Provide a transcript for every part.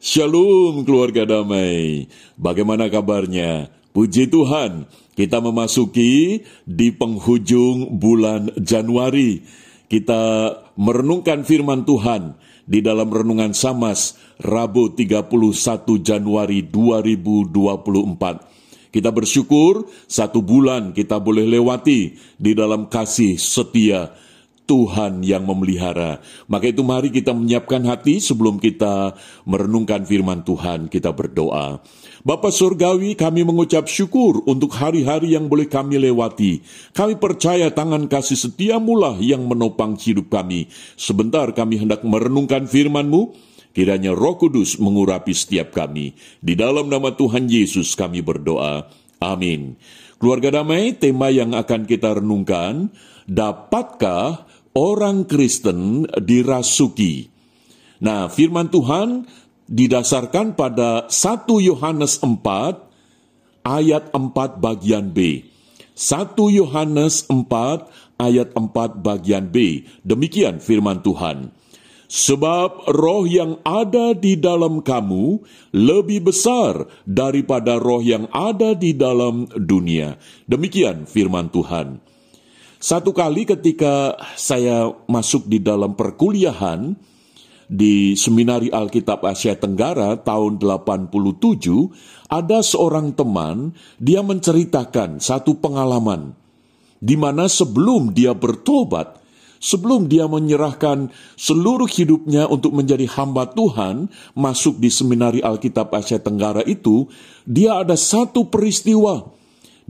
Shalom keluarga damai. Bagaimana kabarnya? Puji Tuhan, kita memasuki di penghujung bulan Januari. Kita merenungkan firman Tuhan di dalam renungan Samas Rabu 31 Januari 2024. Kita bersyukur satu bulan kita boleh lewati di dalam kasih setia Tuhan yang memelihara. Maka itu mari kita menyiapkan hati sebelum kita merenungkan firman Tuhan, kita berdoa. Bapak Surgawi, kami mengucap syukur untuk hari-hari yang boleh kami lewati. Kami percaya tangan kasih setiamu lah yang menopang hidup kami. Sebentar kami hendak merenungkan firman-Mu, kiranya roh kudus mengurapi setiap kami. Di dalam nama Tuhan Yesus kami berdoa. Amin. Keluarga damai, tema yang akan kita renungkan, dapatkah orang Kristen dirasuki. Nah, firman Tuhan didasarkan pada 1 Yohanes 4 ayat 4 bagian B. 1 Yohanes 4 ayat 4 bagian B. Demikian firman Tuhan. Sebab roh yang ada di dalam kamu lebih besar daripada roh yang ada di dalam dunia. Demikian firman Tuhan. Satu kali ketika saya masuk di dalam perkuliahan di Seminari Alkitab Asia Tenggara tahun 87, ada seorang teman, dia menceritakan satu pengalaman di mana sebelum dia bertobat, sebelum dia menyerahkan seluruh hidupnya untuk menjadi hamba Tuhan, masuk di Seminari Alkitab Asia Tenggara itu, dia ada satu peristiwa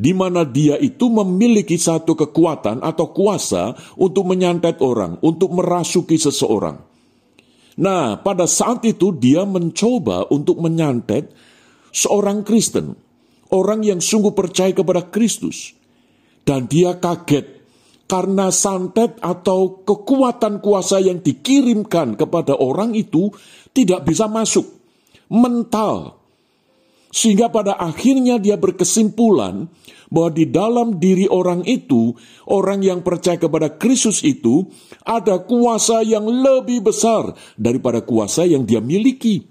di mana dia itu memiliki satu kekuatan atau kuasa untuk menyantet orang, untuk merasuki seseorang. Nah, pada saat itu dia mencoba untuk menyantet seorang Kristen, orang yang sungguh percaya kepada Kristus. Dan dia kaget karena santet atau kekuatan kuasa yang dikirimkan kepada orang itu tidak bisa masuk. Mental, sehingga pada akhirnya dia berkesimpulan bahwa di dalam diri orang itu, orang yang percaya kepada Kristus itu, ada kuasa yang lebih besar daripada kuasa yang dia miliki.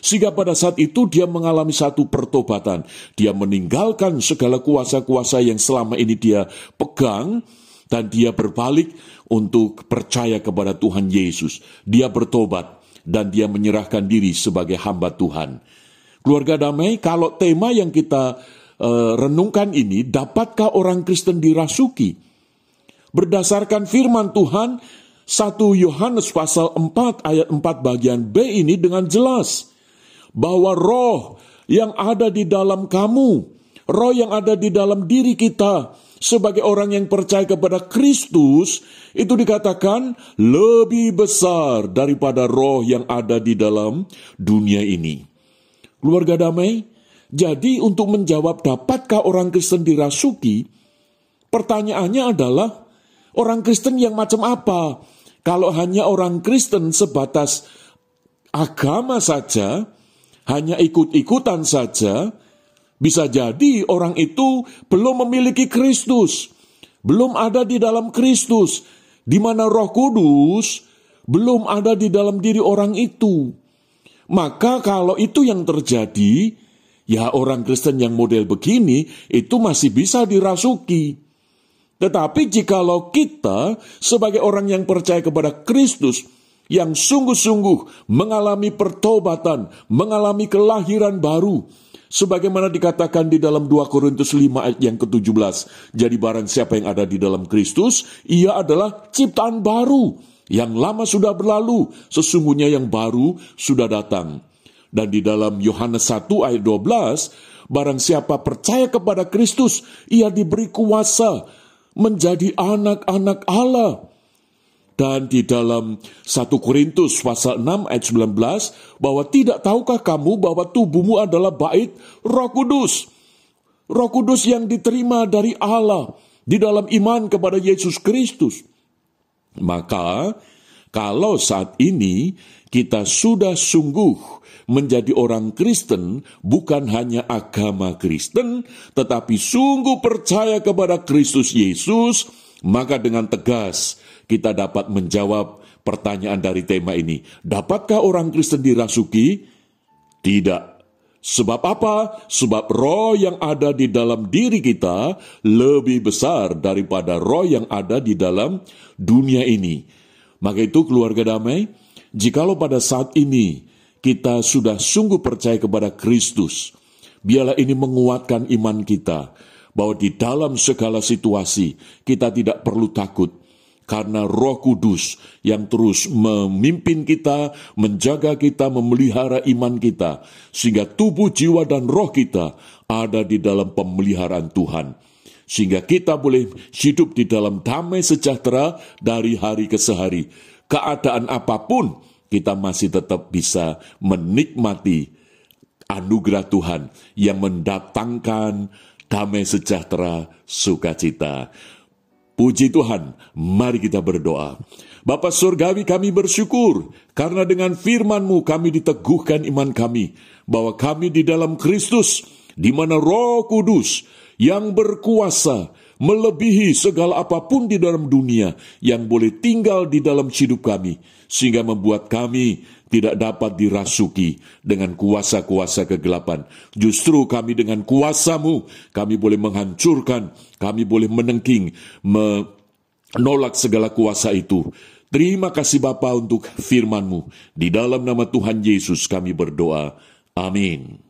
Sehingga pada saat itu dia mengalami satu pertobatan. Dia meninggalkan segala kuasa-kuasa yang selama ini dia pegang, dan dia berbalik untuk percaya kepada Tuhan Yesus. Dia bertobat, dan dia menyerahkan diri sebagai hamba Tuhan. Keluarga damai, kalau tema yang kita uh, renungkan ini, dapatkah orang Kristen dirasuki? Berdasarkan firman Tuhan, 1 Yohanes pasal 4 ayat 4 bagian B ini dengan jelas bahwa roh yang ada di dalam kamu, roh yang ada di dalam diri kita sebagai orang yang percaya kepada Kristus itu dikatakan lebih besar daripada roh yang ada di dalam dunia ini. Keluarga damai, jadi untuk menjawab dapatkah orang Kristen dirasuki, pertanyaannya adalah orang Kristen yang macam apa? Kalau hanya orang Kristen sebatas agama saja, hanya ikut-ikutan saja, bisa jadi orang itu belum memiliki Kristus, belum ada di dalam Kristus, di mana Roh Kudus belum ada di dalam diri orang itu. Maka kalau itu yang terjadi, ya orang Kristen yang model begini itu masih bisa dirasuki. Tetapi jikalau kita sebagai orang yang percaya kepada Kristus, yang sungguh-sungguh mengalami pertobatan, mengalami kelahiran baru, sebagaimana dikatakan di dalam 2 Korintus 5 ayat yang ke-17. Jadi barang siapa yang ada di dalam Kristus, ia adalah ciptaan baru yang lama sudah berlalu, sesungguhnya yang baru sudah datang. Dan di dalam Yohanes 1 ayat 12, barang siapa percaya kepada Kristus, ia diberi kuasa menjadi anak-anak Allah. Dan di dalam 1 Korintus pasal 6 ayat 19, bahwa tidak tahukah kamu bahwa tubuhmu adalah bait roh kudus. Roh kudus yang diterima dari Allah di dalam iman kepada Yesus Kristus. Maka, kalau saat ini kita sudah sungguh menjadi orang Kristen, bukan hanya agama Kristen, tetapi sungguh percaya kepada Kristus Yesus, maka dengan tegas kita dapat menjawab pertanyaan dari tema ini. Dapatkah orang Kristen dirasuki? Tidak. Sebab apa? Sebab roh yang ada di dalam diri kita lebih besar daripada roh yang ada di dalam dunia ini. Maka itu keluarga damai, jikalau pada saat ini kita sudah sungguh percaya kepada Kristus, biarlah ini menguatkan iman kita bahwa di dalam segala situasi kita tidak perlu takut karena Roh Kudus yang terus memimpin kita, menjaga kita, memelihara iman kita, sehingga tubuh, jiwa, dan roh kita ada di dalam pemeliharaan Tuhan. Sehingga kita boleh hidup di dalam damai sejahtera dari hari ke hari. Keadaan apa pun, kita masih tetap bisa menikmati anugerah Tuhan yang mendatangkan damai sejahtera sukacita. Puji Tuhan, mari kita berdoa. Bapak Surgawi kami bersyukur, karena dengan firman-Mu kami diteguhkan iman kami, bahwa kami di dalam Kristus, di mana roh kudus yang berkuasa, melebihi segala apa pun di dalam dunia yang boleh tinggal di dalam hidup kami, sehingga membuat kami tidak dapat dirasuki dengan kuasa-kuasa kegelapan. Justru kami dengan kuasamu, kami boleh menghancurkan, kami boleh menengking, menolak segala kuasa itu. Terima kasih Bapa untuk firmanmu. Di dalam nama Tuhan Yesus kami berdoa. Amin.